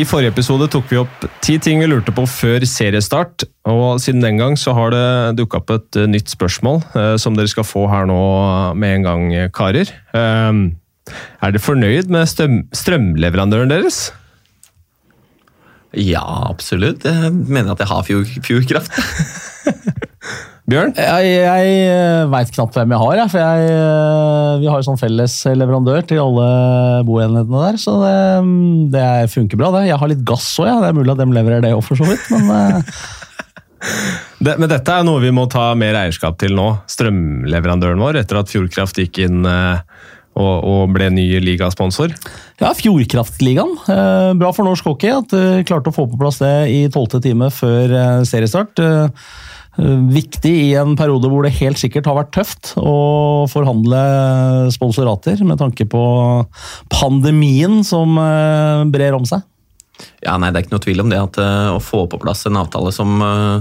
I forrige episode tok vi opp ti ting vi lurte på før seriestart. og Siden den gang så har det dukka opp et uh, nytt spørsmål eh, som dere skal få her nå med en gang, karer. Eh, er dere fornøyd med strøm strømleverandøren deres? Ja, absolutt. Jeg mener at jeg har Fjordkraft. Bjørn? Jeg, jeg eh, veit knapt hvem jeg har, for jeg, eh, vi har jo sånn felles leverandør til alle boenhetene der. Så det, det, funker bra, det. Jeg har litt gass òg, ja. det er mulig at de leverer det òg, for så vidt. Men, eh. det, men dette er noe vi må ta mer eierskap til nå. Strømleverandøren vår, etter at Fjordkraft gikk inn og, og ble ny ligasponsor. Ja, Fjordkraftligaen. Bra for norsk hockey at de klarte å få på plass det i tolvte time før seriestart. Eh, viktig i en periode hvor det helt sikkert har vært tøft å forhandle sponsorater, med tanke på pandemien som eh, brer om seg. Ja, nei, Det er ikke noe tvil om det. at uh, Å få på plass en avtale som uh,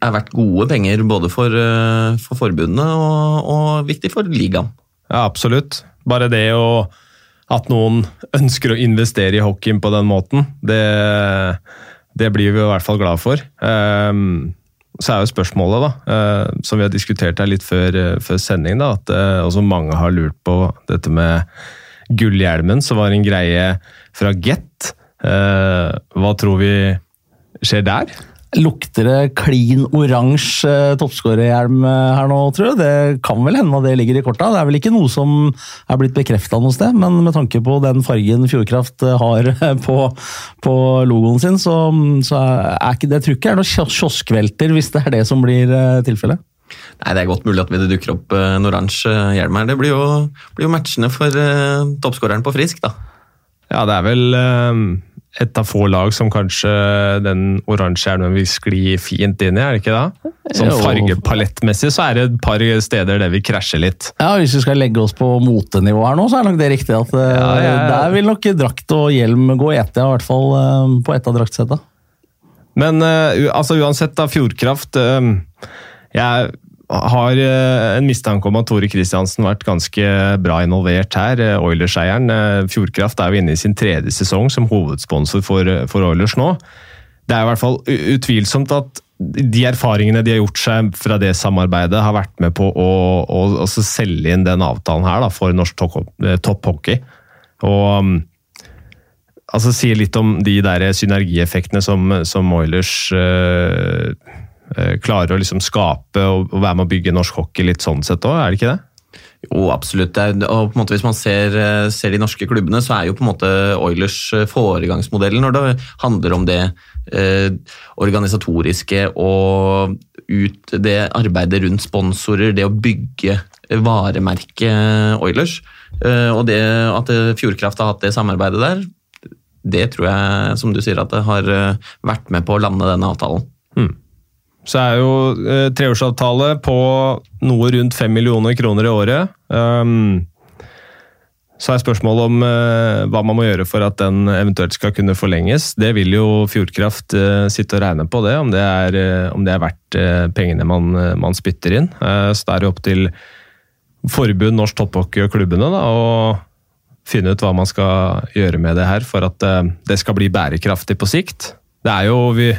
er verdt gode penger både for, uh, for forbundene og, og, viktig for ligaen. Ja, absolutt. Bare det å at noen ønsker å investere i hockeyen på den måten, det, det blir vi i hvert fall glad for. Um, så er jo spørsmålet, da, eh, som vi har diskutert her litt før, eh, før sending, da, at eh, også mange har lurt på dette med gullhjelmen, som var en greie fra Get. Hva tror vi skjer der? Lukter det klin oransje eh, toppskårerhjelm eh, her nå, tror du? Det kan vel hende at det ligger i korta. Det er vel ikke noe som er blitt bekrefta noe sted, men med tanke på den fargen Fjordkraft eh, har på, på logoen sin, så, så er ikke det trykket er noe kioskvelter, hvis det er det som blir tilfellet. Nei, Det er godt mulig at det dukker opp en oransje hjelm her. Det blir jo, blir jo matchende for toppskåreren på Frisk, da. Ja, det er vel et av få lag som kanskje den oransje hjelmen vil skli fint inn i, er det ikke da? Sånn fargepalettmessig så er det et par steder der vi krasjer litt. Ja, Hvis vi skal legge oss på motenivå her nå, så er nok det riktig. at ja, ja, ja. Der vil nok drakt og hjelm gå i ett, i hvert fall eh, på ett av draktsetta. Men uh, altså uansett, da, Fjordkraft Jeg har eh, en mistanke om at Tore Kristiansen har vært ganske bra involvert her. Eh, Oilers-eieren. Eh, Fjordkraft er jo inne i sin tredje sesong som hovedsponsor for, for Oilers nå. Det er i hvert fall utvilsomt at de erfaringene de har gjort seg fra det samarbeidet, har vært med på å, å, å selge inn den avtalen her da, for norsk topphockey. Og mm, altså sier litt om de der synergieffektene som, som Oilers øh, klarer å liksom skape og, være med å bygge norsk hockey litt sånn sett òg, er det ikke det? Jo, absolutt. Og på en måte Hvis man ser, eh, ser, de norske klubbene, så er jo på en måte Oilers eh, foregangsmodellen når det handler om det eh, organisatoriske og ut det arbeidet rundt sponsorer, det å bygge varemerket Oilers. Eh, og det at Fjordkraft har hatt det samarbeidet der, det tror jeg, som du sier, at det har vært med på å lande denne avtalen. Hmm så er jo eh, treårsavtale på noe rundt fem millioner kroner i året. Um, så er spørsmålet om uh, hva man må gjøre for at den eventuelt skal kunne forlenges. Det vil jo Fjordkraft uh, sitte og regne på, det, om det er, om det er verdt pengene man, man, spytter inn. så det er jo opp til forbund, norsk topphockey og klubbene da, å finne ut hva man skal gjøre med det her for at det skal bli bærekraftig på sikt. Det er jo vi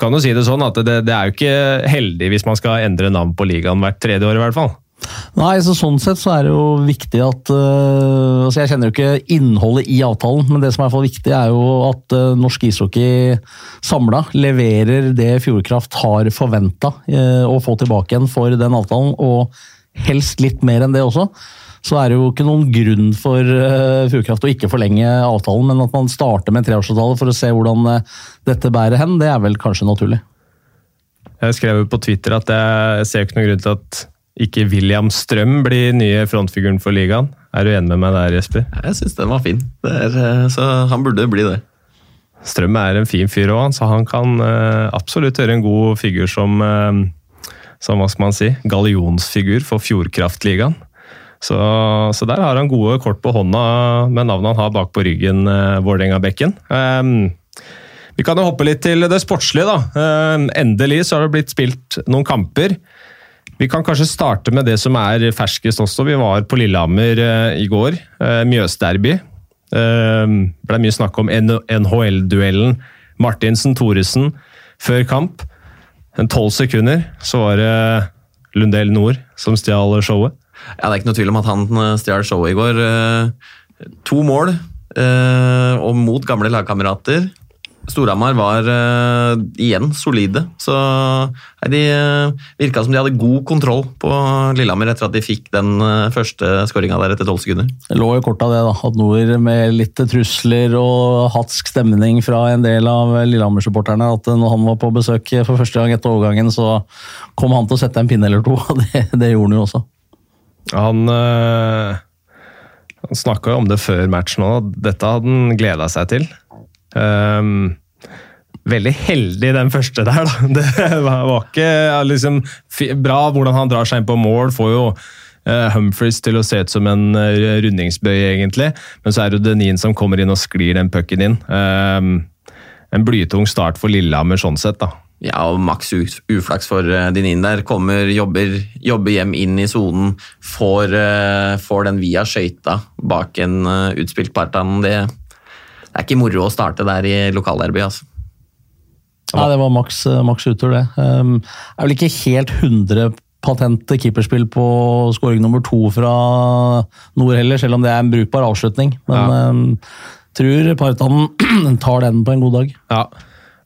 kan jo si det sånn at det, det, er jo ikke heldig hvis man skal endre navn på ligaen hvert tredje år, i hvert fall. Nei, så Sånn sett så er det jo viktig at uh, altså Jeg kjenner jo ikke innholdet i avtalen, men det som er i hvert fall viktig, er jo at uh, norsk ishockey samla leverer det Fjordkraft har forventa uh, å få tilbake igjen for den avtalen, og helst litt mer enn det også så er det jo ikke noen grunn for uh, Fjordkraft å ikke forlenge avtalen, men at man starter med en treårsavtale for å se hvordan uh, dette bærer hen, det er vel kanskje naturlig. Jeg skrev jo på Twitter at jeg ser ikke noen grunn til at ikke William Strøm blir nye frontfiguren for ligaen. Er du enig med meg der, Jesper? Jeg syns den var fin, er, eh, så han burde bli det. Strøm er en fin fyr òg, så han kan absolutt gjøre en god figur som, som hva skal man si, gallionsfigur for Fjordkraftligaen. Så, så, der har han gode kort på hånda med navnet han har bak på ryggen, uh, Vålerenga-bekken. Um, vi kan jo hoppe litt til det sportslige, da. Um, endelig så har det blitt spilt noen kamper. Vi kan kanskje starte med det som er ferskest også. Vi var på Lillehammer uh, i går. Uh, Mjøsderby. Uh, ble mye snakk om NHL-duellen Martinsen-Thoresen før kamp. En tolv sekunder så var det Lundell Nord som stjal showet. Ja, Det er ikke noe tvil om at han eh, stjal showet i går. Eh, to mål, eh, og mot gamle lagkamerater. Storhamar var igjen solide. Så nei, de virka som de hadde god kontroll på Lillehammer etter at de fikk den første skåringa der etter tolv sekunder. Det lå i korta det, da. At Nord med litt trusler og hatsk stemning fra en del av Lillehammer-supporterne, at når han var på besøk for første gang etter overgangen, så kom han til å sette en pinne eller to. Det, det gjorde han jo også. Han, øh, han snakka om det før matchen òg. Dette hadde han gleda seg til. Um, veldig heldig den første der, da. Det var ikke liksom, bra hvordan han drar seg inn på mål. Får jo uh, Humphries til å se ut som en uh, rundingsbøy, egentlig. Men så er det Denin som kommer inn og sklir den pucken inn. Um, en blytung start for Lillehammer sånn sett, da. Ja, og maks uflaks for uh, Dinin der. Kommer, jobber, jobber hjem inn i sonen, får, uh, får, den via skøyta bak en uh, utspilt Partan. Det, det, er ikke moro å starte der i lokalderby, altså. Nei, det var maks, maks uttur, det. Um, er vel ikke helt 100 patente keeperspill på skåring nummer to fra nord heller, selv om det er en brukbar avslutning. Men ja. um, tror Partanen tar den på en god dag. Ja,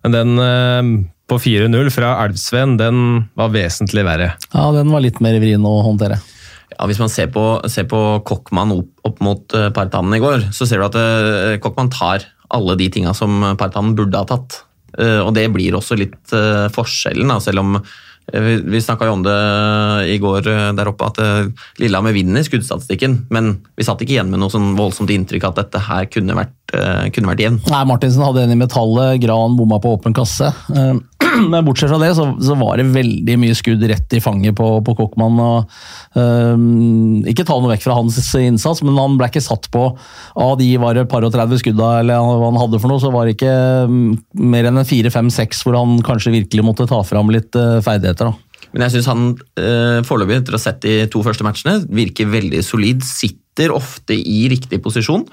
men den på 4-0 fra Elvsveen, den var vesentlig verre. Ja, den var litt mer vrien å håndtere. Ja, Hvis man ser på, ser på Kokkmann opp, opp mot uh, Partanen i går, så ser du at uh, Kokkmann tar alle de tinga som Partanen burde ha tatt. Uh, og det blir også litt uh, forskjellen, da, selv om vi, vi snakka jo om det i går der oppe, at Lillehammer vinner skuddstatistikken. Men vi satt ikke igjen med noe sånn voldsomt inntrykk at dette her kunne vært, kunne vært igjen. Nei, Martinsen hadde en i metallet, Gran bomma på åpen kasse. Men bortsett fra det, så, så, var det veldig mye skudd rett i fanget på, på Kokkmann. Og, um, ikke ta noe vekk fra hans innsats, men han ble ikke satt på av de var et par og 30 skudda eller hva han hadde for noe, så var det ikke um, mer enn en fire, fem, seks hvor han kanskje virkelig måtte ta fram litt uh, ferdigheter. da. Men jeg syns han uh, foreløpig, etter å ha sett de to første matchene, virker veldig solid. Sitter ofte i riktig posisjon.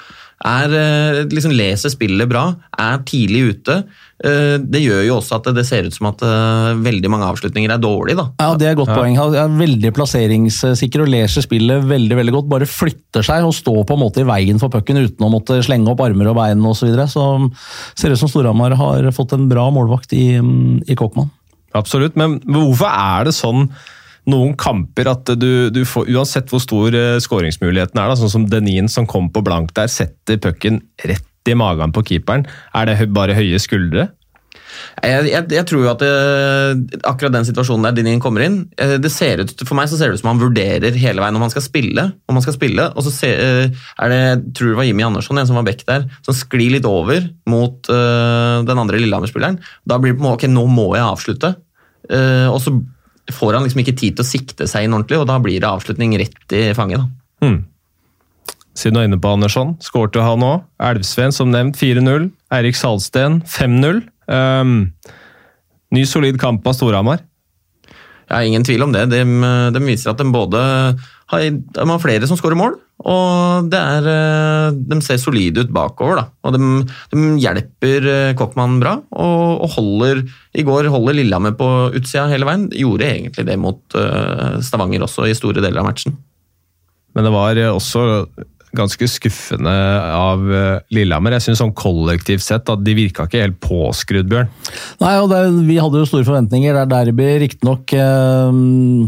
Er, uh, liksom leser spillet bra, er tidlig ute. Eh, det gjør jo også at det ser ut som at eh, veldig mange avslutninger er dårlige. Da. Ja, Det er et godt ja. poeng. Han er veldig plasseringssikker og leser spillet veldig veldig godt. Bare flytter seg og står på en måte i veien for pucken uten å måtte slenge opp armer og bein osv. Så, videre. så ser ut som Storhamar har fått en bra målvakt i, i Kokkmann. Absolutt, men hvorfor er det sånn noen kamper at du, du får, uansett hvor stor uh, skåringsmuligheten er, da, sånn som Denin som kom på blank der, setter pucken rett i magen på keeperen. Er det bare høye skuldre? Jeg, jeg, jeg, tror jo at det, akkurat den situasjonen der Dinin kommer inn eh, det ser ut, For meg så ser det ut som han vurderer hele veien om han skal spille. om han skal spille, Og så eh, er det jeg tror det var Jimmy Andersson en som var back der, som sklir litt over mot uh, den andre Lillehammer-spilleren. Da blir det på en måte ok, nå må jeg avslutte. Uh, og så får han liksom ikke tid til å sikte seg inn ordentlig, og da blir det avslutning rett i fanget. da. Hmm. Siden du er inne på Andersson, skårte han òg. Elvsveen, som nevnt, 4-0. Eirik Salsten 5-0. Um, ehm, ny, solid kamp av Storhamar. Ja, ingen tvil om det. De, de viser at de både har, de har flere som skårer mål, og det er, eh, de ser solide ut bakover. Da. Og de, de hjelper eh, Kokkmann bra, og, og, holder i går holder Lillehammer på utsida hele veien. Gjorde egentlig det mot uh, Stavanger også i store deler av matchen. Men det var også ganske skuffende av eh, Lillehammer. Jeg synes sånn kollektivt sett at de virka ikke helt påskrudd, Bjørn. Nei, og det, Vi hadde jo store forventninger. Det er derby, riktignok, eh,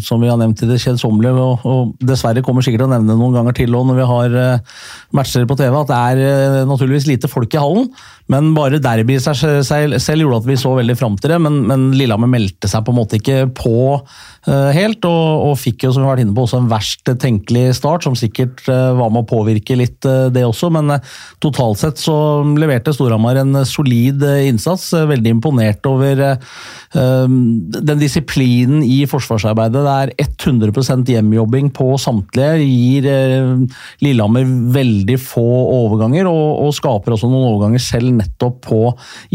som vi har nevnt i det kjedsommelige. Og, og, dessverre kommer sikkert å nevne noen ganger til når vi har eh, matcher på TV, at det er eh, naturligvis lite folk i hallen. Men bare derby i seg selv, gjorde at vi så veldig fram til det. Men, men Lillehammer meldte seg på en måte ikke på uh, helt, og, og, fikk jo som vi har vært inne på også en verst tenkelig start, som sikkert uh, var med å påvirke litt uh, det også. Men totalt sett så leverte Storhamar en solid innsats. veldig imponert over den disiplinen i forsvarsarbeidet. Det er 100% hjemjobbing på samtlige. Gir Lillehammer veldig få overganger, og, og skaper også noen overganger selv nettopp på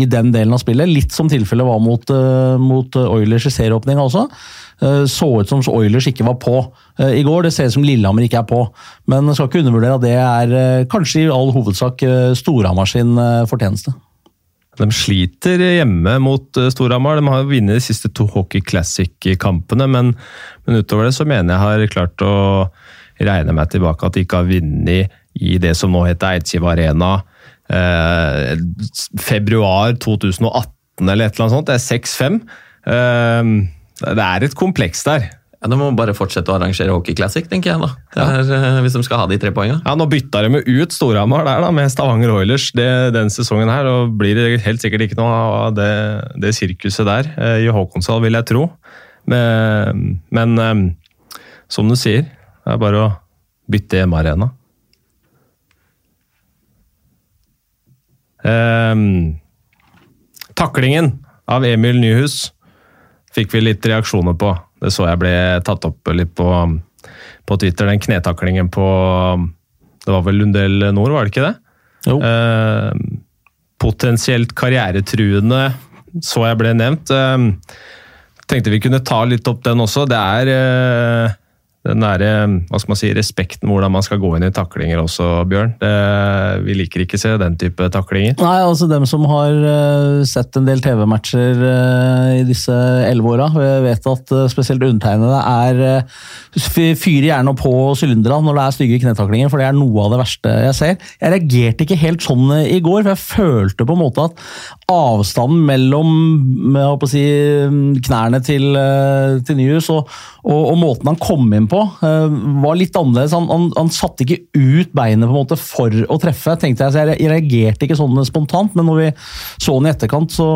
i den delen av spillet. Litt som tilfellet var mot, uh, mot Oilers i serieåpninga også. Uh, så ut som Oilers ikke var på i går. Det ser ut som Lillehammer ikke er på. Men skal ikke undervurdere at det er kanskje i all hovedsak Storhamar sin fortjeneste. De sliter hjemme mot Storhamar. De har vunnet de siste to Hockey Classic-kampene, men, men, utover det så mener jeg har klart å regne meg tilbake at de ikke har vunnet i det som nå heter Eidsiv Arena. Eh, februar 2018 eller et eller annet sånt. Det er 6-5. Eh, det er et kompleks der. Ja, De må bare fortsette å arrangere Hockey Classic, tenker jeg da. Er, ja. Hvis de skal ha de tre poengene. Ja, Nå bytta de ut Storhamar der da, med Stavanger Oilers det, den sesongen her. og blir det helt sikkert ikke noe av det, det sirkuset der eh, i Håkonshall, vil jeg tro. Men, men som du sier, det er bare å bytte hjemmearena. Um, taklingen av Emil Nyhus fikk vi litt reaksjoner på. Det så jeg ble tatt opp litt på, på Twitter. Den knetaklingen på Det var vel Lundell Nord, var det ikke det? Jo. Uh, potensielt karrieretruende, så jeg ble nevnt. Uh, tenkte vi kunne ta litt opp den også. Det er uh, den nære, hva skal man si, respekten hvordan man skal gå inn i taklinger også, Bjørn. Det, vi liker ikke se den type taklinger. Nei, altså dem som har uh, sett en del TV-matcher uh, i disse elleve åra, vet at uh, spesielt undertegnede er fyrer gjerne på sylindera når det er stygge knetaklinger, for det er noe av det verste jeg ser. Jeg reagerte ikke helt sånn i går, for jeg følte på en måte at avstanden mellom si, knærne til, til Nyhus og, og, og måten han kom inn på, eh, var litt annerledes. Han, han, han satte ikke ut beinet på en måte for å treffe. tenkte Jeg så jeg reagerte ikke sånn spontant, men når vi så den i etterkant, så,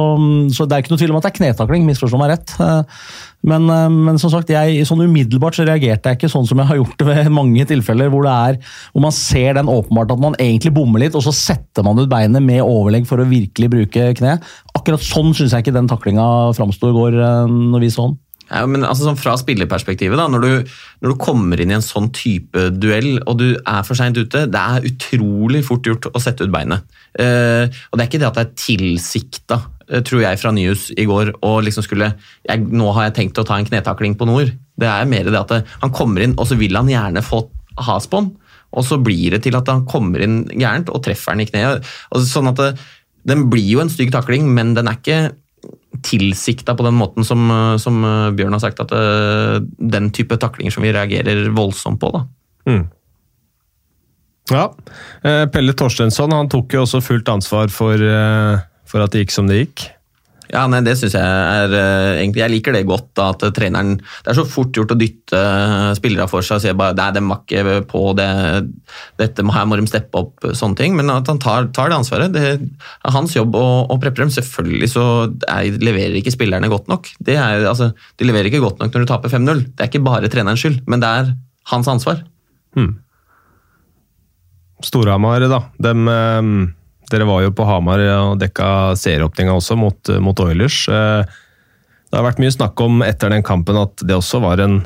så det er ikke noe tvil om at det er knetakling. Misforstå meg rett. Eh, men, eh, men, som sagt, jeg, sånn umiddelbart så reagerte jeg ikke sånn som jeg har gjort det ved mange tilfeller, hvor, er, hvor man ser den åpenbart at man egentlig bommer litt, og så setter man ut beinet med overlegg for å virkelig bruke kne. Akkurat sånn syns jeg ikke den taklinga framsto i går, når vi så den. Ja, men altså sånn Fra spillerperspektivet, da, når du, når du, kommer inn i en sånn type duell og du er for seint ute, det er utrolig fort gjort å sette ut beinet. Eh, og Det er ikke det at det er tilsikta, eh, tror jeg, fra Nyhus i går og liksom skulle jeg, Nå har jeg tenkt å ta en knetakling på Nord. Det er mer det at det, han kommer inn, og så vil han gjerne få has på han. Og så blir det til at han kommer inn gærent og treffer han i kneet. sånn at det, Den blir jo en stygg takling, men den er ikke tilsikta på den måten som, som, Bjørn har sagt, at uh, den type taklinger som vi reagerer voldsomt på. da. Mm. Ja. Eh, Pelle Torstensson han tok jo også fullt ansvar for, eh, for at det gikk som det gikk. Ja, nei, det syns jeg er eh, egentlig, Jeg liker det godt. Da, at treneren Det er så fort gjort å dytte eh, spillere for seg og si bare det var ikke på, det, dette her må de steppe opp, sånne ting. Men at han tar, tar det ansvaret. Det er hans jobb å, å preppe dem. Selvfølgelig så er, leverer ikke spillerne godt nok. Er, altså, de leverer ikke godt nok når du taper 5-0. Det er ikke bare trenerens skyld, men det er hans ansvar. Hmm. Storhamar, da. Dem, um dere var jo på Hamar og dekka serieåpninga også, mot, mot, Oilers. Eh, det har vært mye snakk om etter den kampen at det også var en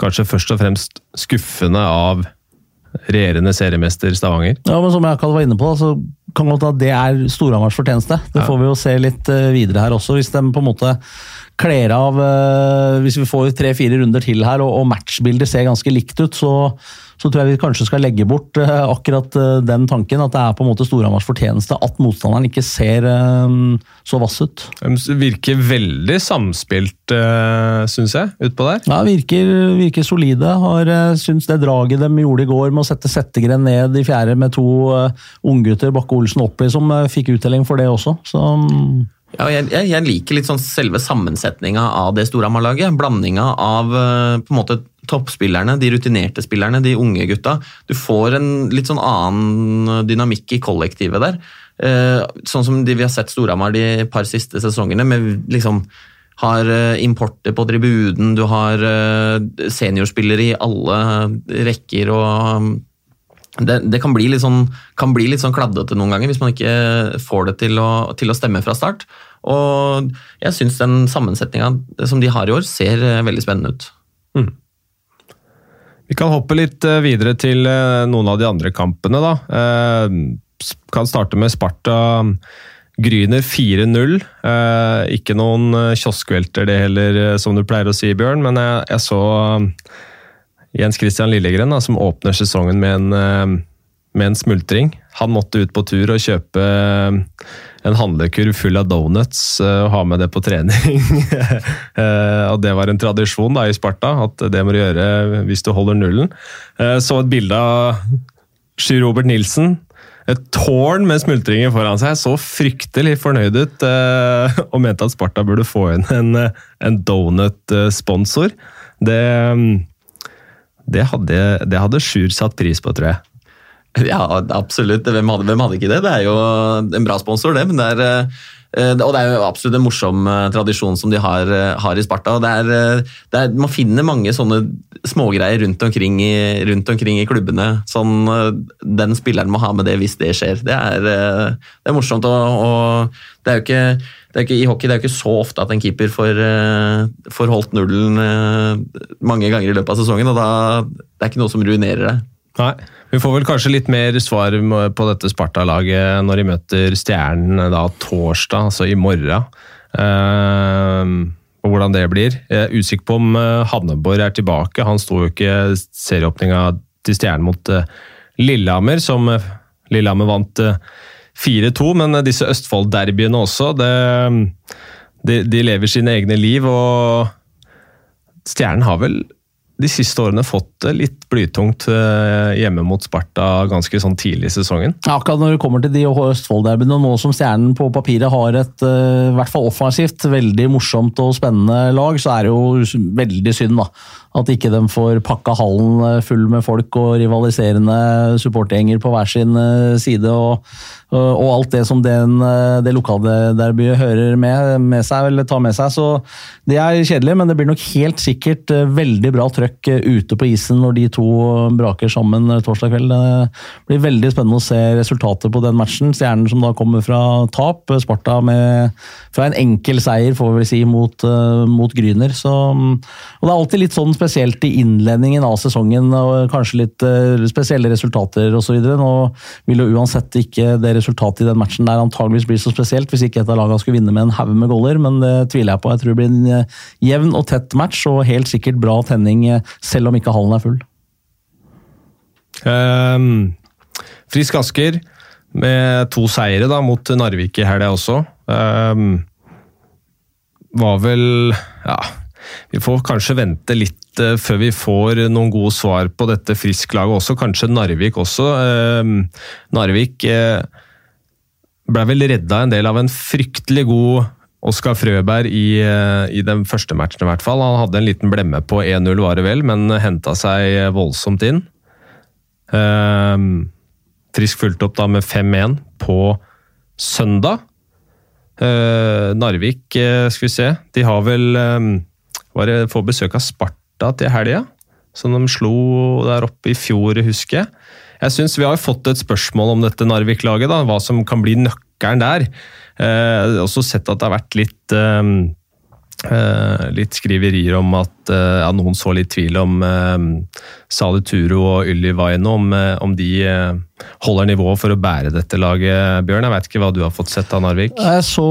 kanskje først og fremst skuffende av regjerende seriemester Stavanger. Ja, men Som jeg akkurat var inne på, så kan godt at det er Storhamars fortjeneste. Det får vi jo se litt eh, videre her også. Hvis de på en måte kler av eh, Hvis vi får tre-fire runder til her og matchbildet ser ganske likt ut, så så tror jeg vi kanskje skal legge bort uh, akkurat uh, den tanken. At det er på en måte Storhamars fortjeneste at motstanderen ikke ser så vass ut. De virker veldig samspilt, syns jeg, utpå der. Ja, virker, virker solide. Har syns det draget de gjorde i går med å sette Settegren ned i fjerde med to unggutter, Bakke-Olsen oppi, som fikk uttelling for det også. Så um ja, jeg, jeg, liker litt sånn selve sammensetninga av det Storhamar-laget. Blandinga av på en måte toppspillerne, de rutinerte spillerne, de unge gutta. Du får en litt sånn annen dynamikk i kollektivet der. Eh, sånn som de vi har sett Storhamar de par siste sesongene, med liksom har eh, importer på tribunen, du har eh, seniorspillere i alle rekker og det, det sånn, kan, bli litt sånn, kladdete noen ganger hvis man ikke får det til å, til å stemme fra start. Og jeg syns den sammensetninga som de har i år, ser veldig spennende ut. Mm. Vi kan hoppe litt eh, videre til eh, noen av de andre kampene. da. Eh, kan starte med Sparta. Gryner 4-0. Eh, ikke noen eh, kioskvelter det heller, eh, som du pleier å si, Bjørn. Men jeg, jeg så Jens Christian Lillegren, da, som åpner sesongen med en, med en, smultring. Han måtte ut på tur og kjøpe en handlekurv full av donuts og ha med det på trening. og Det var en tradisjon da, i Sparta, at det må du gjøre hvis du holder nullen. Så et bilde av Sjur Robert Nilsen et tårn med smultringer foran seg. Så fryktelig fornøyd ut eh, og mente at Sparta burde få inn en, en donut-sponsor. Det, det, hadde, det hadde Sjur satt pris på, tror jeg. Ja, absolutt. Hvem hadde, hvem hadde, ikke det? Det er jo en bra sponsor, det. det er eh, Eh, og det er jo absolutt en morsom eh, tradisjon som de har, har i Sparta. Det er, det er, man finner mange sånne smågreier rundt omkring i, rundt omkring i klubbene. Sånn, den spilleren må ha med det hvis det skjer. Det er, det er morsomt. Og, og, det er jo ikke, ikke, I hockey det er jo ikke så ofte at en keeper får, får holdt nullen mange ganger i løpet av sesongen. og da, Det er ikke noe som ruinerer det. Nei. Vi får vel kanskje litt mer svar på dette Sparta-laget når de møter Stjernen da torsdag, altså i morgen. Uh, og hvordan det blir. Jeg er usikker på om uh, Hanneborg er tilbake. Han sto jo ikke serieåpninga til Stjernen mot uh, Lillehammer, som Lillehammer vant 4-2. Men disse Østfold-derbyene også, det, de, de lever sine egne liv. og Stjernen har vel de siste årene fått det litt blytungt eh, hjemme mot Sparta ganske sånn tidlig i sesongen. Ja, akkurat når det kommer til de Østfold-derbyene, nå som Stjernen på papiret har et eh, i hvert fall offensivt, veldig morsomt og spennende lag, så er det jo veldig synd da, at ikke de får pakka hallen eh, full med folk og rivaliserende supportergjenger på hver sin eh, side. og, og alt det som den, eh, det lokalderbyet hører med, med, seg, eller tar med seg. Så det er kjedelig, men det blir nok helt sikkert veldig bra trøkk ute på isen når de to braker sammen torsdag kveld. Det blir veldig spennende å se resultatet på den matchen. Stjernen som da kommer fra tap. Sparta med, fra en enkel seier, får vi vel si, mot, mot Gryner. Så, og det er alltid litt sånn spesielt i innledningen av sesongen og kanskje litt uh, spesielle resultater osv. Nå vil jo uansett ikke det resultatet i den matchen der antageligvis bli så spesielt, hvis ikke et av lagene skulle vinne med en haug med goller, men det tviler jeg på. Jeg tror det blir en uh, jevn og tett match og helt sikkert bra tenning, uh, selv om ikke hallen er full. Um, Frisk Asker med to seire da, mot Narvik i helga også. Um, var vel ja, vi får kanskje vente litt uh, før vi får noen gode svar på dette Frisk-laget også. Kanskje Narvik også. Uh, Narvik uh, ble vel redda en del av en fryktelig god Oskar Frøberg i, i, den første matchen, i hvert fall. Han hadde en liten blemme på 1-0, var det vel, men henta seg voldsomt inn. Frisk fulgte opp da med 5-1 på søndag. Narvik, skal vi se, de har vel var det få besøk av Sparta til helga, som de slo der oppe i fjor, husker jeg. Jeg synes vi har fått et spørsmål om dette Narvik-laget, hva som kan bli nøkkelen der. Eh, også sett at det har vært litt Eh, litt skriverier om at eh, ja, noen så litt tvil om eh, Sali Turo og Ylli Vaino, om, om, de holder nivået for å bære dette laget. Bjørn, jeg vet ikke hva du har fått sett av Narvik? Jeg, så,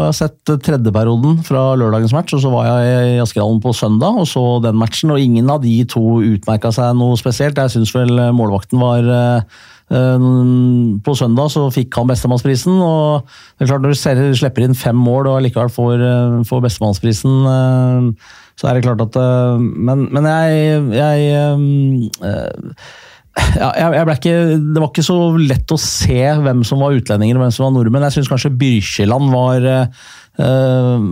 jeg har sett tredjeperioden fra lørdagens match, og så var jeg i Askerhallen på søndag og så den matchen. og Ingen av de to utmerka seg noe spesielt. Jeg syns vel målvakten var Eh, på søndag så fikk han bestemannsprisen, og det er klart når du slipper inn fem mål og likevel får, eh, får bestemannsprisen, eh, så er det klart at Men, men jeg, jeg ja, jeg ikke, det var ikke så lett å se hvem som var utlendinger og hvem som var nordmenn. Jeg syns kanskje Byrkjeland var,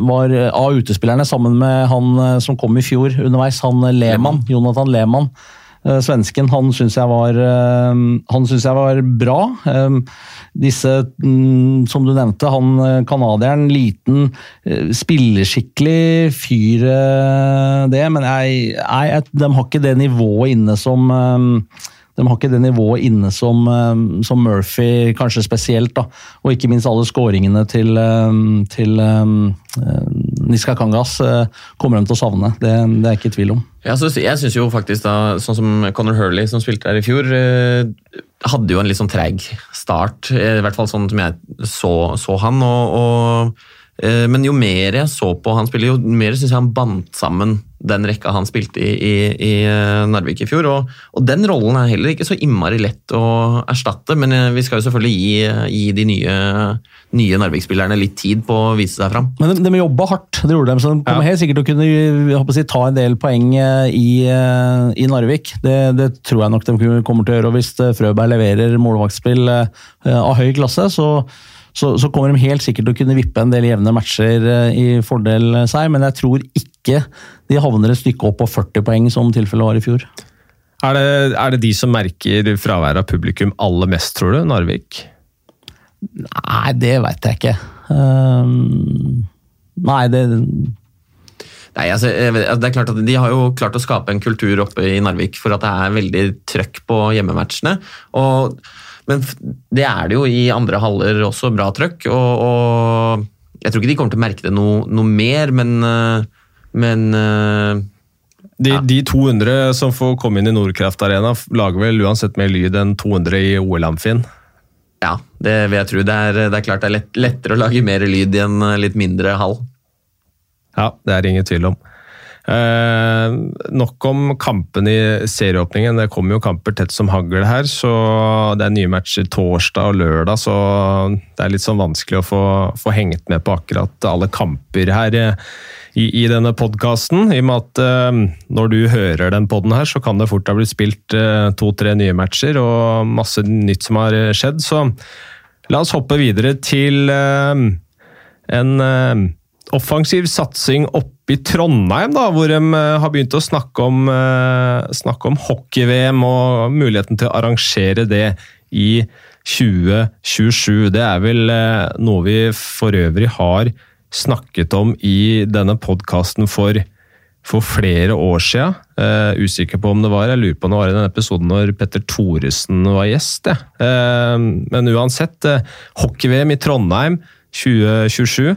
var av utespillerne, sammen med han som kom i fjor underveis, han Lehmann, Jonathan Lehmann. Eh, svensken, han syns jeg, var, eh, han synes jeg var bra. Eh, disse, mm, som du nevnte, han canadieren, liten, spilleskikkelig fyr, det, men jeg, jeg, de har ikke det nivået inne som de har ikke det nivået inne som, som, Murphy, kanskje spesielt. da, Og ikke minst alle skåringene til, til Niska Kangas uh, kommer de til å savne. Det, det er ikke i tvil om. Jeg syns jo faktisk da, sånn som Conor Hurley, som spilte der i fjor, uh, hadde jo en litt sånn treg start. I hvert fall sånn som jeg så, så han. og, og men jo mer jeg så på han spille, jo mer syns jeg han bandt sammen den rekka han spilte i, i, i eh, Narvik i fjor. Og, og, den rollen er heller ikke så innmari lett å erstatte, men eh, vi skal jo selvfølgelig gi, gi de nye, nye Narvik-spillerne litt tid på å vise seg fram. Men de, de jobba hardt, det gjorde de, så de kommer ja. helt sikkert til å kunne si, ta en del poeng eh, i, i Narvik. Det, det, tror jeg nok de kommer til å gjøre. og Hvis Frøberg leverer målvaktspill av høy klasse, så så, så, kommer de helt sikkert til å kunne vippe en del jevne matcher i fordel seg, men jeg tror ikke de havner et stykke opp på 40 poeng, som tilfellet var i fjor. Er det, er det de som merker fraværet av publikum aller mest, tror du? Narvik? Nei, det veit jeg ikke. Um, nei, det Nei, altså, det er klart at De har jo klart å skape en kultur oppe i Narvik for at det er veldig trøkk på hjemmematchene. Og, men det er det jo i andre haller også, bra trøkk. Og, og, jeg tror ikke de kommer til å merke det noe, noe mer, men uh, men de, ja. de, 200 som får komme inn i Nordkraft Arena, lager vel uansett mer lyd enn 200 i OL-Amfin? Ja, det vil jeg tro. Det er, det er klart det er lett, lettere å lage mer lyd i en eh, litt mindre hall. Ja, det er ingen tvil om. Eh, nok om kampen i serieåpningen. Det kommer jo kamper tett som hagl her. så Det er nye matcher torsdag og lørdag, så det er litt sånn vanskelig å få, få hengt med på akkurat alle kamper her i, i denne podkasten. I og med at uh, når du hører den poden her, så kan det fort ha blitt spilt uh, to-tre nye matcher og masse nytt som har skjedd. Så la oss hoppe videre til uh, en offensiv satsing oppe i Trondheim, da, hvor de har begynt å snakke om, snakke om hockey-VM og muligheten til å arrangere det i 2027. Det er vel noe vi for øvrig har snakket om i denne podkasten for, for, flere år siden. Usikker på om det var, jeg lurer på om det var i den episoden når Petter Thoresen var gjest. Uh, men uansett, hockey-VM i Trondheim 2027,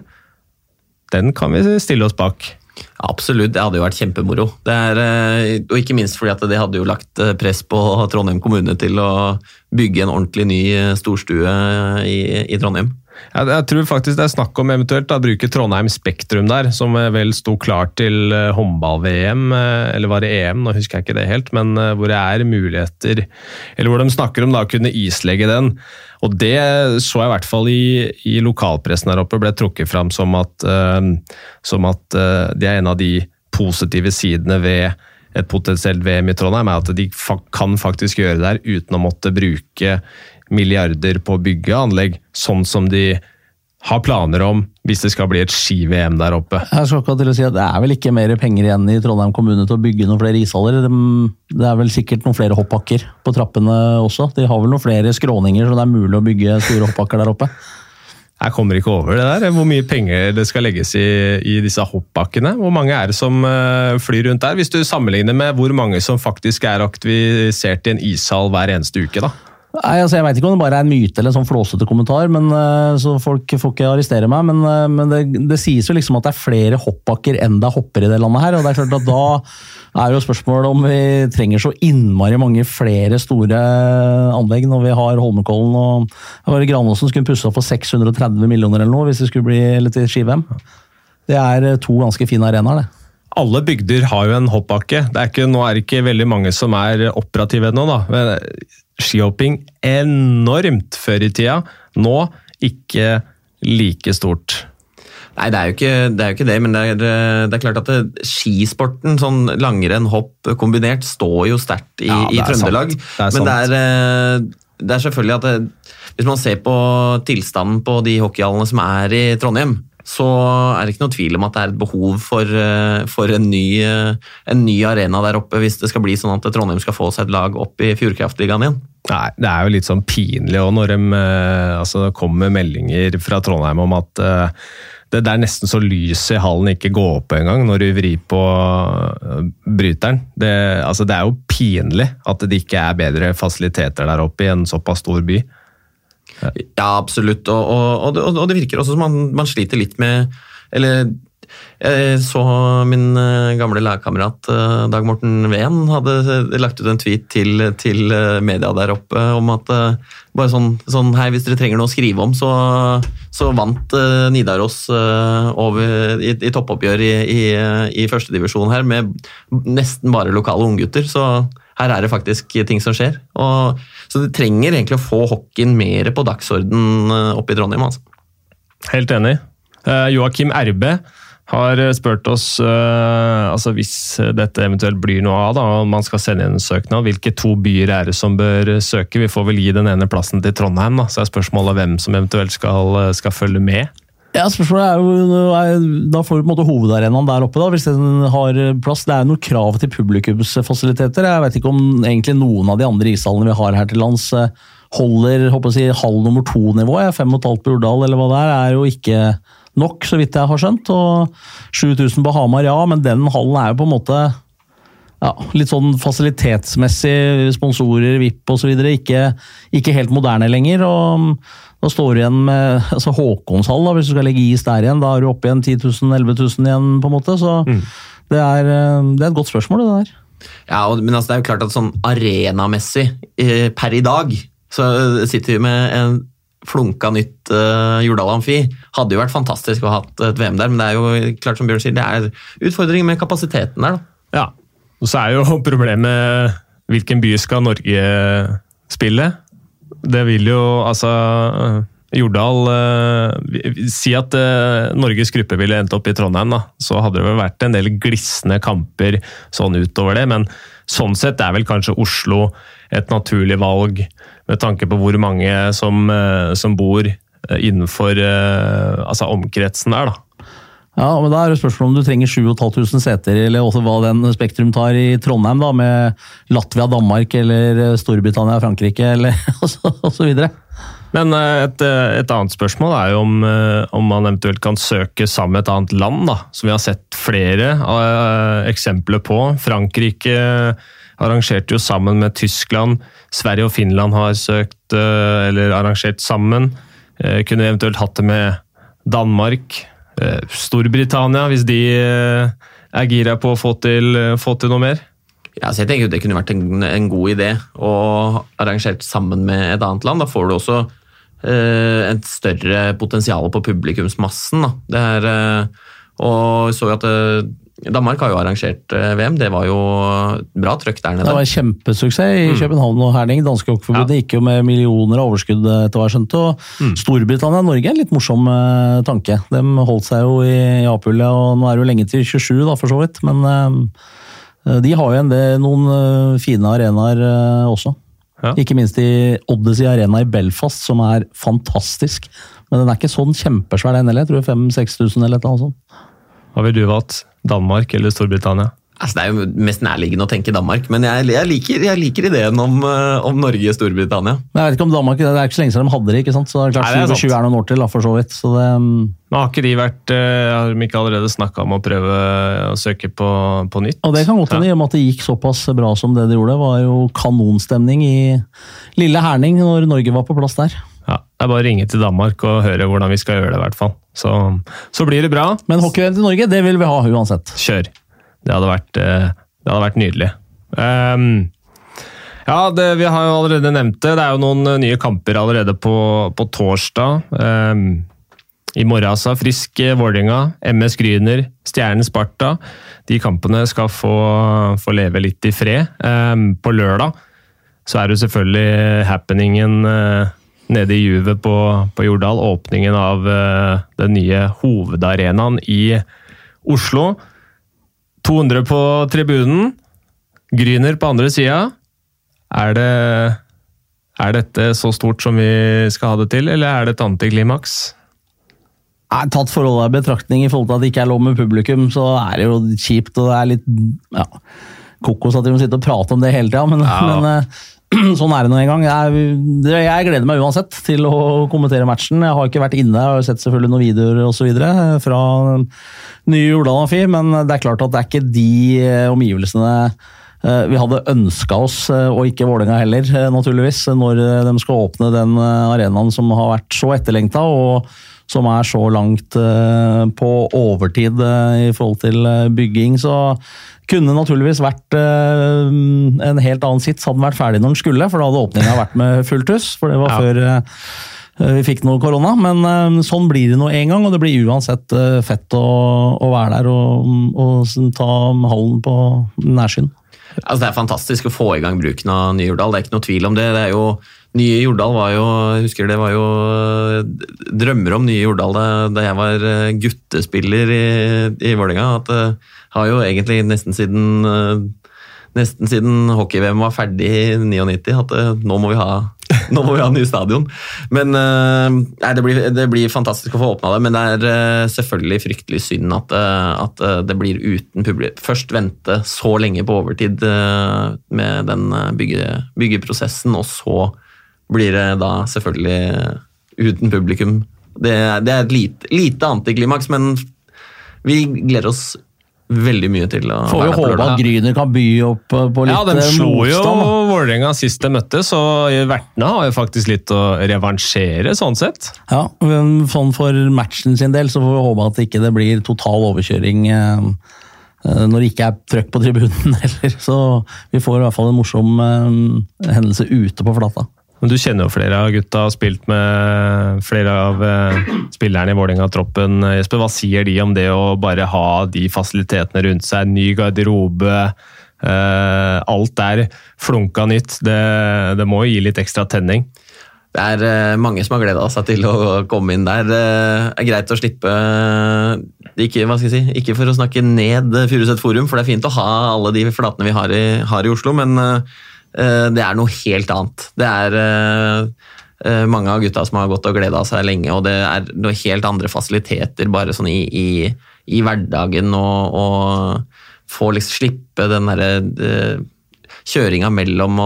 den kan vi stille oss bak. Absolutt, det hadde jo vært kjempemoro. Er, og ikke minst fordi at det hadde jo lagt press på Trondheim kommune til å bygge en ordentlig ny storstue i, i Trondheim. Jeg, jeg, tror faktisk det er snakk om eventuelt å bruke Trondheim Spektrum der, som vel sto klart til eh, håndball-VM, eh, eller var det EM, nå husker jeg ikke det helt, men eh, hvor det er muligheter Eller hvor de snakker om da å kunne islegge den. Og det så jeg i hvert fall i, i lokalpressen her oppe ble trukket fram som at, som at det er en av de positive sidene ved et potensielt VM i Trondheim, er at de kan faktisk gjøre det her uten å måtte bruke milliarder på å bygge anlegg, sånn som de har planer om hvis det skal bli et ski-VM der oppe. Jeg skal ikke til å si at Det er vel ikke mer penger igjen i Trondheim kommune til å bygge noen flere ishaller. Det er vel sikkert noen flere hoppbakker på trappene også. De har vel noen flere skråninger så det er mulig å bygge store hoppbakker der oppe. Jeg kommer ikke over det der. Hvor mye penger det skal legges i, i disse hoppbakkene. Hvor mange er det som uh, flyr rundt der? Hvis du sammenligner med hvor mange som faktisk er aktivisert i en ishall hver eneste uke. da. Nei, altså Jeg vet ikke om det bare er en myte eller en sånn flåsete kommentar, men, uh, så folk får ikke arrestere meg. Men, uh, men det, det, sies jo liksom at det er flere hoppbakker enn det er hopper i det landet her. og det er klart at Da er jo spørsmålet om vi trenger så innmari mange flere store anlegg når vi har Holmenkollen og det var Granåsen skulle pusse opp for 630 millioner eller noe hvis det skulle bli eller til ski-VM. Det er to ganske fine arenaer, det alle bygder har jo en hoppbakke. Det er ikke, nå er det ikke veldig mange som er operative ennå, da. Men skihopping enormt før i tida. Nå ikke like stort. Nei, det er jo ikke det, er jo ikke det men det er, det er, klart at det, skisporten, sånn langrenn, hopp kombinert, står jo sterkt i, ja, i Trøndelag. Men det er, eh, det er, selvfølgelig at hvis man ser på tilstanden på de hockeyhallene som er i Trondheim, så er det ikke noe tvil om at det er et behov for, eh, for en, ny, eh, en, ny, arena der oppe, hvis det skal bli sånn at Trondheim skal få seg et lag opp i Fjordkraftligaen igjen. Nei, Det er jo litt sånn pinlig òg når eh, altså, det kommer meldinger fra Trondheim om at det, det er nesten så lyset i hallen ikke går opp engang når du vrir på bryteren. Det, altså, det er jo pinlig at det ikke er bedre fasiliteter der oppe i en såpass stor by. Ja, absolutt. Og, og, og, og, det, virker også som man, man sliter litt med Eller Jeg så min eh, gamle lagkamerat eh, Dag Morten Ven hadde lagt ut en tweet til, til eh, media der oppe om at bare sånn, sånn Hei, hvis dere trenger noe å skrive om, så, så vant Nidaros over, i, i toppoppgjør i, i, i førstedivisjon her med nesten bare lokale unggutter. Så her er det faktisk ting som skjer. Og, så det trenger egentlig å få hockeyen mer på dagsorden eh, oppe i Trondheim. altså. Helt enig. Uh, Joakim Erbe har spurt oss altså hvis dette eventuelt blir noe av, da, og man skal sende inn en søknad, hvilke to byer er det som bør søke? Vi får vel gi den ene plassen til Trondheim, da, så er spørsmålet hvem som eventuelt skal, skal følge med. Ja, spørsmålet er jo, er, Da får du på en måte hovedarenaen der oppe, da, hvis den har plass. Det er noen krav til publikumsfasiliteter. Jeg vet ikke om egentlig noen av de andre ishallene vi har her til lands eh, holder håper jeg, si, halv nummer to-nivå. Fem og et halvt på Urdal eller hva det er, er jo ikke nok, så vidt jeg har skjønt. Og 7000 på Hamar, ja, men den hallen er jo på en måte ja, litt sånn fasilitetsmessig, sponsorer, VIP osv. Ikke, ikke helt moderne lenger. og Da står du igjen med altså Håkonshall, da, hvis du skal legge is der igjen. Da er du oppe igjen 10 000-11 000 igjen, på en måte. Så Mm. det, er, eh, det er et godt spørsmål, det der. Ja, og, men altså, det er jo klart at sånn arenamessig eh, per i dag så sitter vi med en flunka nytt uh, Jordal Amfi. Hadde jo vært fantastisk å ha hatt et VM der, men det er jo klart som Bjørn sier, det er utfordringer med kapasiteten der. da. Ja, og så er jo problemet hvilken by skal Norge spille? Det vil jo altså Jordal eh, Si at eh, Norges gruppe ville endt opp i Trondheim, da. Så hadde det vel vært en del glisne kamper sånn utover det, men sånn sett er vel kanskje Oslo et naturlig valg med tanke på hvor mange som, eh, som bor innenfor altså omkretsen der, da. Ja, men Da er det spørsmål om du trenger 7500 seter, eller også hva den Spektrum tar i Trondheim, da, med Latvia, Danmark eller Storbritannia, Frankrike eller videre. Men eh, et, eh, et annet spørsmål er jo om, eh, om man eventuelt kan søke sammen med et annet land, da, som vi har sett flere eksempler på. Frankrike arrangerte jo sammen med Tyskland. Sverige og Finland har søkt eller arrangert sammen. Kunne vi eventuelt hatt det med Danmark. Eh, Storbritannia, hvis de eh, er gira på å få til, få til noe mer. Ja, jeg tenker Det kunne vært en, en god idé å arrangert sammen med et annet land. Da får du også eh, et større potensial på publikumsmassen. Da. Det er, eh, og så at eh, Danmark har jo arrangert eh, VM. Det var jo bra trøkk der nede. Det var en kjempesuksess i København og Herning. Danske Hockeyforbundet gikk jo med millioner av overskudd etter hva jeg skjønte. Og Storbritannia og Norge er en litt morsom eh, tanke. De holdt seg jo i A-pullet, og nå er det jo lenge til 27, da, for så vidt. Men eh, de har jo en del, noen eh, fine arenaer eh, også. Ja. Ikke minst i Odyssey Arena i Belfast, som er fantastisk. Men den er ikke sånn kjempesvær, den heller. Jeg tror 5000-6000 eller et eller annet sånt. Hva vil du valgt? Danmark eller Storbritannia? Altså, det er jo mest nærliggende å tenke Danmark, men jeg, jeg, liker, jeg liker ideen om, eh, om Norge-Storbritannia. Men jeg vet ikke om Danmark, Det er ikke så lenge siden de hadde det, ikke sant? så det er klart Nei, det er 20 er noen år til, for så vidt. Så det, mm, Men Har ikke de vært eh, Har de ikke allerede snakka om å prøve å søke på, på nytt? Og det kan godt hende, i og med at det gikk såpass bra som det de gjorde. Det var jo kanonstemning i lille Herning når Norge var på plass der. Ja, Det er bare å ringe til Danmark og høre hvordan vi skal gjøre det, i hvert fall. Så, så blir det bra. Men hockey-VM til Norge, det vil vi ha uansett. Kjør. Det hadde vært, eh, det hadde vært nydelig. Um, ja, det, vi har jo allerede nevnt det. Det er jo noen eh, nye kamper allerede på, på torsdag. Um, I morgen, altså. Frisk eh, Vålerenga, MS Gryner, Stjernen Sparta. De kampene skal få, få leve litt i fred. Um, på lørdag så er det selvfølgelig happeningen eh, nede i Juve på, på Jordal. Åpningen av uh, den nye hovedarenaen i Oslo. 200 på tribunen. Gryner på andre sida. Er det Er dette så stort som vi skal ha det til, eller er det et antiklimaks? har tatt forholdet i betraktning i forhold til at det ikke er lov med publikum, så er det jo kjipt, og det er litt ja, kokos at vi må sitte og prate om det hele tida, men, Ja. men eh, sånn er det nå engang. Jeg, jeg gleder meg uansett til å kommentere matchen. Jeg har ikke vært inne, jeg har sett selvfølgelig noen videoer videre fra nye Jordal Amfi, men det er klart at det er ikke de eh, omgivelsene eh, vi hadde ønska oss, eh, og ikke Vålerenga heller, naturligvis, når de skal åpne den arenaen som har vært så etterlengta, og som er så langt eh, på overtid eh, i forhold til eh, bygging. Så kunne naturligvis vært en helt annen sits hadde den vært ferdig når den skulle, for da hadde åpninga vært med fullt hus. For det var Ja. før vi fikk noe korona. Men sånn blir det nå en gang, og det blir uansett fett å, å være der og, og ta hallen på nærsyn. Altså, det er fantastisk å få i gang bruken av Ny-Jordal, det er ikke noe tvil om det. det er jo, Nye Jordal var jo jeg husker det var jo eh, drømmer om Nye Jordal da, da jeg var eh, guttespiller i, i Vålerenga. At det har jo egentlig nesten siden eh, Nesten siden hockey-VM var ferdig i 99, at eh, nå må vi ha nå må vi ha ny stadion. Men eh, nei, det, blir, det blir fantastisk å få åpna det, men det er eh, selvfølgelig fryktelig synd at, eh, at eh, det blir uten publikum. Først vente så lenge på overtid eh, med den eh, bygge, byggeprosessen, og så blir det da selvfølgelig eh, uten publikum. Det, det er et lite, lite antiklimaks, men vi gleder oss veldig mye til å Får på vi Får på håpe at Gryner kan by opp eh, på litt Ja, de eh, slo jo motstand. Vålerenga sist de møttes, og vertene har jo faktisk litt å revansjere, sånn sett. Ja, men sånn for matchen sin del så får vi håpe at ikke det blir total overkjøring når det ikke er trøkk på tribunen heller. Så vi får i hvert fall en morsom hendelse ute på Flata. Du kjenner jo flere av gutta, har spilt med flere av eh, spillerne i Vålerenga-troppen. Jesper, hva sier de om det å bare ha de fasilitetene rundt seg? Ny garderobe, eh, alt er flunka nytt. Det, det må jo gi litt ekstra tenning. Det er eh, mange som har gleda seg til å komme inn der. Det er greit å slippe ikke, si, ikke for å snakke ned Furuset Forum, for det er fint å ha alle de flatene vi har i, har i Oslo, men det er noe helt annet. Det er eh, eh, mange av gutta som har gått og gleda seg lenge, og det er noe helt andre fasiliteter bare sånn i, i, i hverdagen. Og, og få liksom slippe den derre eh, kjøringa mellom,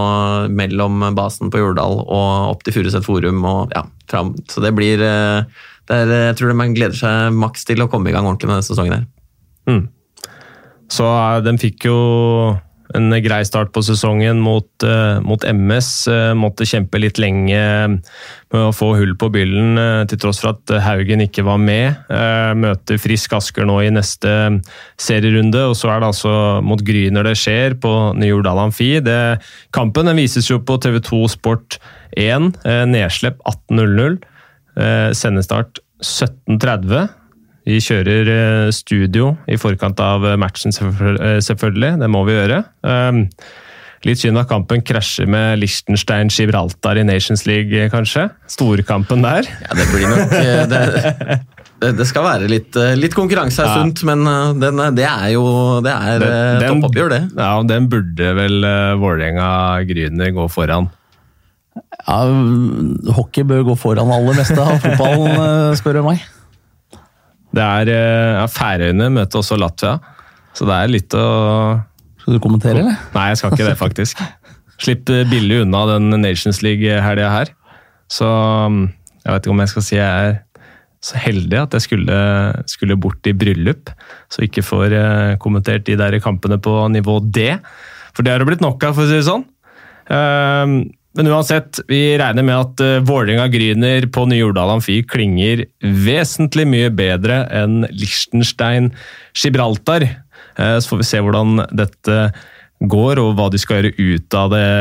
mellom basen på Jordal og opp til Furuset Forum og ja, fram. Så det blir eh, det er, Jeg tror man gleder seg maks til å komme i gang ordentlig med denne sesongen her. Mm. Så eh, den fikk jo en grei start på sesongen mot, eh, mot MS. eh, måtte kjempe litt lenge med å få hull på byllen, eh, til tross for at Haugen ikke var med. Eh, møter Frisk Asker nå i neste serierunde, og så er det altså mot Gryner det skjer, på Ny-Jordal Amfi. Kampen den vises jo på TV2 Sport 1, eh, nedslepp 18.00. Eh, sendestart 17.30. Vi kjører eh, studio i forkant av eh, matchen, eh, selvfølgelig. Det må vi gjøre. Um, Litt synd at kampen krasjer med Liechtenstein-Gibraltar i Nations League, kanskje. Storkampen der. Ja, det blir nok det, det, det skal være litt, litt konkurranse er Ja. sunt, men den, det er jo det er toppoppgjør, det. Ja, og Den burde vel Vålerenga-Gryner gå foran. Ja, hockey bør gå foran aller meste av fotballen, spør du meg. Det er eh, ja, Færøyene møter også Latvia, så det er litt å Skal du kommentere, eller? Nei, jeg skal ikke det, faktisk. Slipp eh, billig unna den Nations League-helga her. Så mm, jeg vet ikke om jeg skal si jeg er så heldig at jeg skulle, skulle bort i bryllup, så ikke får eh, kommentert de der kampene på nivå D. For det har det blitt nok av, for å si det sånn. Men uansett, vi regner med at uh, Vålerenga-Gryner på Ny-Jordal Amfi klinger vesentlig mye bedre enn Liechtenstein-Gibraltar. Eh, så får vi se hvordan dette går, og hva de skal gjøre ut av det,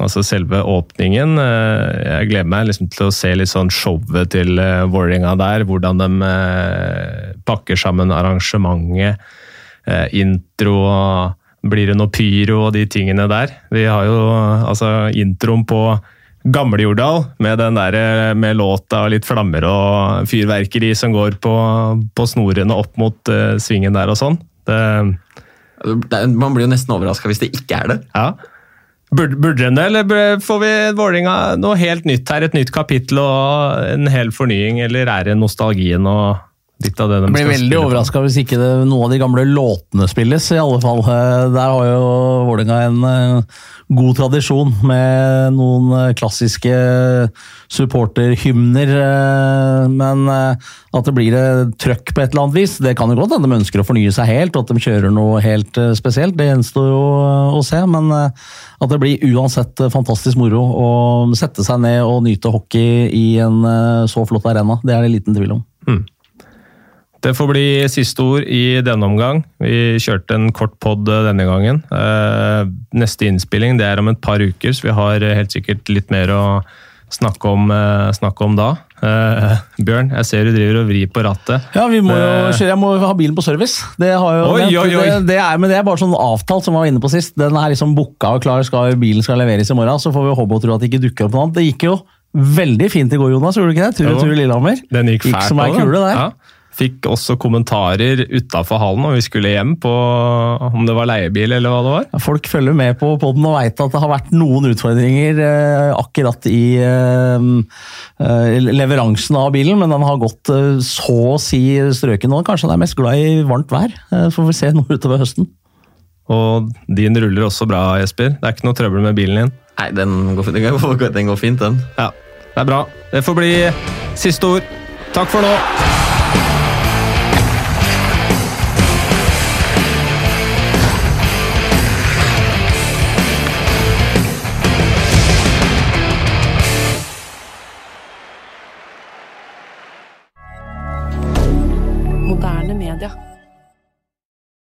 altså selve åpningen. Eh, Jeg gleder meg liksom til å se litt sånn showet til Vålerenga der, hvordan de pakker sammen arrangementet, intro og blir det noe pyro og de tingene der? Vi har jo altså introen på Gamle-Jordal med den der eh, med låta og litt flammer og fyrverkeri som går på, på snorene opp mot uh, svingen der og sånn. Det, man blir jo nesten overraska hvis det ikke er det. ja. Burde, burde den det, eller får vi Vålinga noe helt nytt her? Et nytt kapittel og en hel fornying, eller er det nostalgien og litt av det de blir veldig overraska hvis ikke det, noen av de gamle låtene spilles, i alle fall. Eh, Der har jo Vålerenga en eh, god tradisjon med noen eh, klassiske supporterhymner. Men at det blir trøkk på et eller annet vis, det kan jo godt hende de ønsker å fornye seg helt, og at de kjører noe helt spesielt. Det gjenstår jo å se, men at det blir uansett fantastisk moro å sette seg ned og nyte hockey i en så flott arena. Det er det liten tvil om. Det får bli siste ord i denne omgang. Vi kjørte en kort pod denne gangen. Eh, Neste innspilling det er om et par uker, så vi har helt sikkert litt mer å snakke om, eh, snakke om da. Uh, Bjørn, jeg ser du driver og vrir på rattet. Ja, vi må jo kjøre, Jeg må ha bilen på service. Det har jo Oi, oi, oi. Det, det er, men det er bare sånn avtalt, som vi var inne på sist. Den er liksom booka og klar, skal, bilen skal leveres i morgen. Så får vi håpe og tro at det ikke dukker opp noe annet. Det gikk jo veldig fint i går, Jonas. Gjorde du ikke det? Tur og tur Lillehammer. Den gikk fælt som ei kule, det. Ja. Fikk også kommentarer utafor hallen når vi skulle hjem på om det var leiebil eller hva det var. Ja, Folk følger med på podden og veit at det har vært noen utfordringer eh, akkurat i eh, eh, leveransen av bilen, men den har gått eh, så å si strøken nå. Kanskje den er mest glad i varmt vær. Så får vi se nå utover høsten. Og din ruller også bra, Jesper. Det er ikke noe trøbbel med bilen din. Nei, den går, den går, den går fint, den. Ja, det er bra. Det får bli siste ord. Takk for nå.